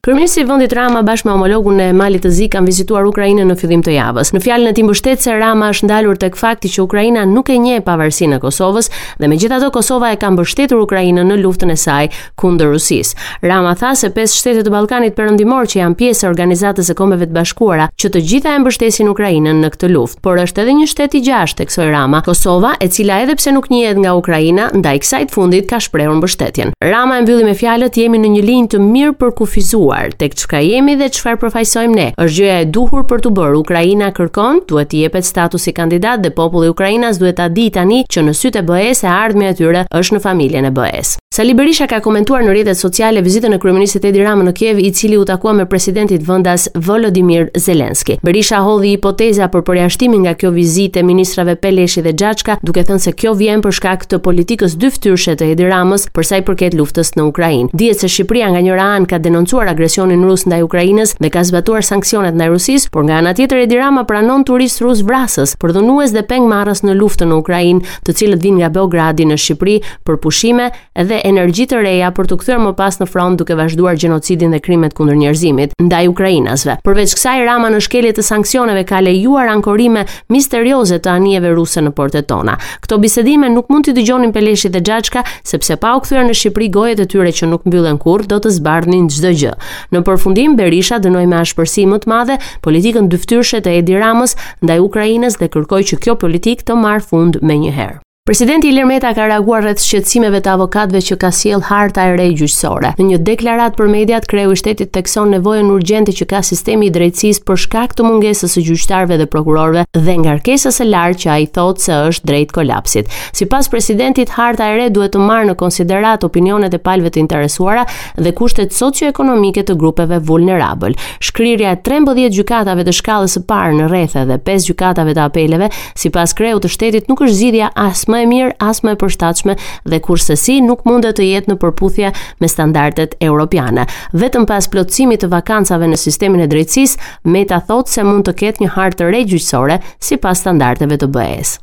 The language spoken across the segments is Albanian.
Kryeministri i vendit Rama bashkë me homologun e Malit të Zi kanë vizituar Ukrainën në fillim të javës. Në fjalën e tij mbështetëse Rama është ndalur tek fakti që Ukraina nuk e njeh pavarësinë e Kosovës dhe megjithatë Kosova e ka mbështetur Ukrainën në luftën e saj kundër Rusisë. Rama tha se pesë shtete të Ballkanit Perëndimor që janë pjesë e Organizatës së Kombeve të Bashkuara, që të gjitha e mbështesin Ukrainën në këtë luftë, por është edhe një shtet i gjashtë, theksoi Rama. Kosova, e cila edhe pse nuk njihet nga Ukraina, ndaj kësaj të fundit ka shprehur mbështetjen. Rama e mbylli me fjalët jemi në një linjë të mirë përkufizuar, tek çka jemi dhe çfarë përfaqësojmë ne. Është gjëja e duhur për t'u bërë. Ukraina kërkon, duhet të jepet statusi kandidat dhe populli ukrainas duhet ta dijë tani që në sytë e BE-së e ardhmja e tyre është në familjen e BE-së. Sali Berisha ka komentuar në rrjetet sociale vizitën e kryeministrit Edi Rama në Kiev, i cili u takua me presidentin vendas Volodymyr Zelensky. Berisha hodhi hipoteza për përjashtimin nga kjo vizitë e ministrave Peleshi dhe Xhaçka, duke thënë se kjo vjen për shkak të politikës dyfytyrëshe të Edi Ramës për sa i përket luftës në Ukrainë. Dihet se Shqipëria nga njëra anë ka denoncuar agresionin rus ndaj Ukrainës dhe ka zbatuar sanksionet ndaj Rusisë, por nga ana tjetër Edi Rama pranon turistë rusë vrasës, përdhunues dhe pengmarrës në luftën në Ukrainë, të cilët vijnë nga Beogradi në Shqipëri për pushime dhe energji të reja për t'u kthyer më pas në front duke vazhduar gjenocidin dhe krimet kundër njerëzimit ndaj ukrainasve. Përveç kësaj, Rama në shkelje të sanksioneve ka lejuar ankorime misterioze të anijeve ruse në portet tona. Këto bisedime nuk mund t'i dëgjonin Peleshi dhe Xhaçka, sepse pa u kthyer në Shqipëri gojët e tyre që nuk mbyllen kurrë do të zbardhnin çdo gjë. Në përfundim, Berisha dënoi me ashpërsi më të madhe politikën dyfytyrëshe të Edi Ramës ndaj Ukrainës dhe kërkoi që kjo politikë të marrë fund menjëherë. Presidenti Ilir Meta ka reaguar rreth shqetësimeve të avokatëve që ka sjellë harta e re gjyqësore. Në një deklaratë për mediat, kreu i shtetit thekson nevojën urgjente që ka sistemi i drejtësisë për shkak të mungesës së gjyqtarëve dhe prokurorëve dhe ngarkesës së lartë që ai thotë se është drejt kolapsit. Sipas presidentit, harta e re duhet të marrë në konsideratë opinionet e palëve të interesuara dhe kushtet socio-ekonomike të grupeve vulnerabël. Shkrirja e 13 gjykatave të shkallës së parë në rrethe dhe 5 gjykatave të apeleve, sipas kreut të shtetit nuk është zgjidhja as më e mirë, as më e përshtatshme dhe kurrsesi nuk mundet të jetë në përputhje me standardet europiane. Vetëm pas plotësimit të vakancave në sistemin e drejtësisë, Meta thotë se mund të ketë një hartë të re gjyqësore sipas standardeve të BE-së.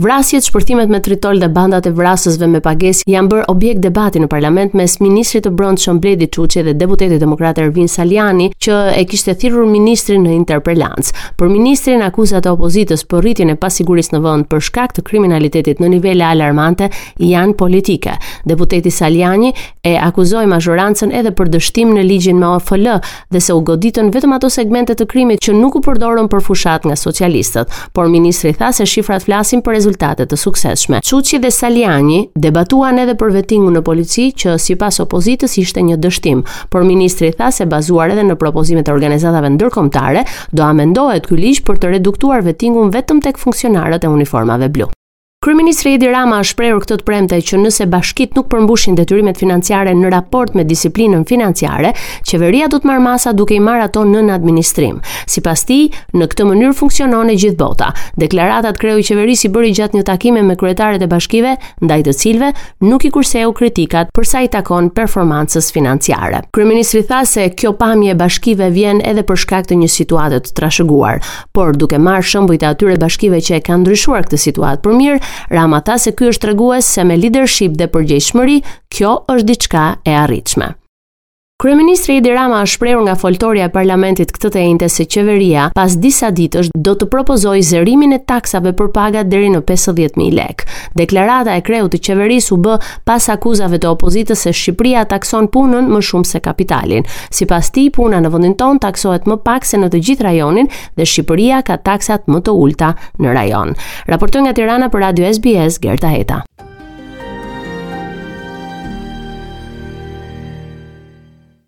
Vrasjet, shpërthimet me tritol dhe bandat e vrasësve me pagesë janë bërë objekt debati në parlament mes ministrit të Brendshëm Bledi Çuçi dhe deputetit demokrat Ervin Salianji, që e kishte thirrur ministrin në interpelancë. Për ministrin akuzat e opozitës për rritjen e pasigurisë në vend për shkak të kriminalitetit në nivele alarmante janë politike. Deputeti Salianji e akuzoi mazhorancën edhe për dështim në ligjin me OFL, dhe se u goditën vetëm ato segmente të krimit që nuk u përdorën për fushatë nga socialistët, por ministri tha se shifrat flasin për rezultate të suksesshme. Çuçi dhe Salianji debatuan edhe për vetingun në polici që sipas opozitës ishte një dështim, por ministri tha se bazuar edhe në propozimet e organizatave ndërkombëtare, do amendohet ky ligj për të reduktuar vetingun vetëm tek funksionarët e uniformave blu. Kryeministri Edi Rama është shprehur këtë të premte që nëse bashkitë nuk përmbushin detyrimet financiare në raport me disiplinën financiare, qeveria do të marrë masa duke i marrë ato nën administrim. Sipas tij, në këtë mënyrë funksionon e gjithë bota. Deklaratat kreu i qeverisë i bëri gjatë një takimi me kryetarët e bashkive, ndaj të cilëve nuk i kurseu kritikat për sa i takon performancës financiare. Kryeministri tha se kjo pamje e bashkive vjen edhe për shkak të një situate të trashëguar. Por, duke marrë shembujt e atyre bashkive që e kanë ndryshuar këtë situatë për mirë, Rama tha se ky është tregues se me lidership dhe përgjegjshmëri, kjo është diçka e arritshme. Kryeministri Edi Rama është shprehur nga foltorja e parlamentit këtë të enjte se qeveria pas disa ditësh do të propozojë zerimin e taksave për pagat deri në 50.000 lekë. Deklarata e kreut të qeverisë u bë pas akuzave të opozitës se Shqipëria takson punën më shumë se kapitalin. Sipas tij, puna në vendin tonë taksohet më pak se në të gjithë rajonin dhe Shqipëria ka taksat më të ulëta në rajon. Raportoi nga Tirana për Radio SBS Gerta Heta.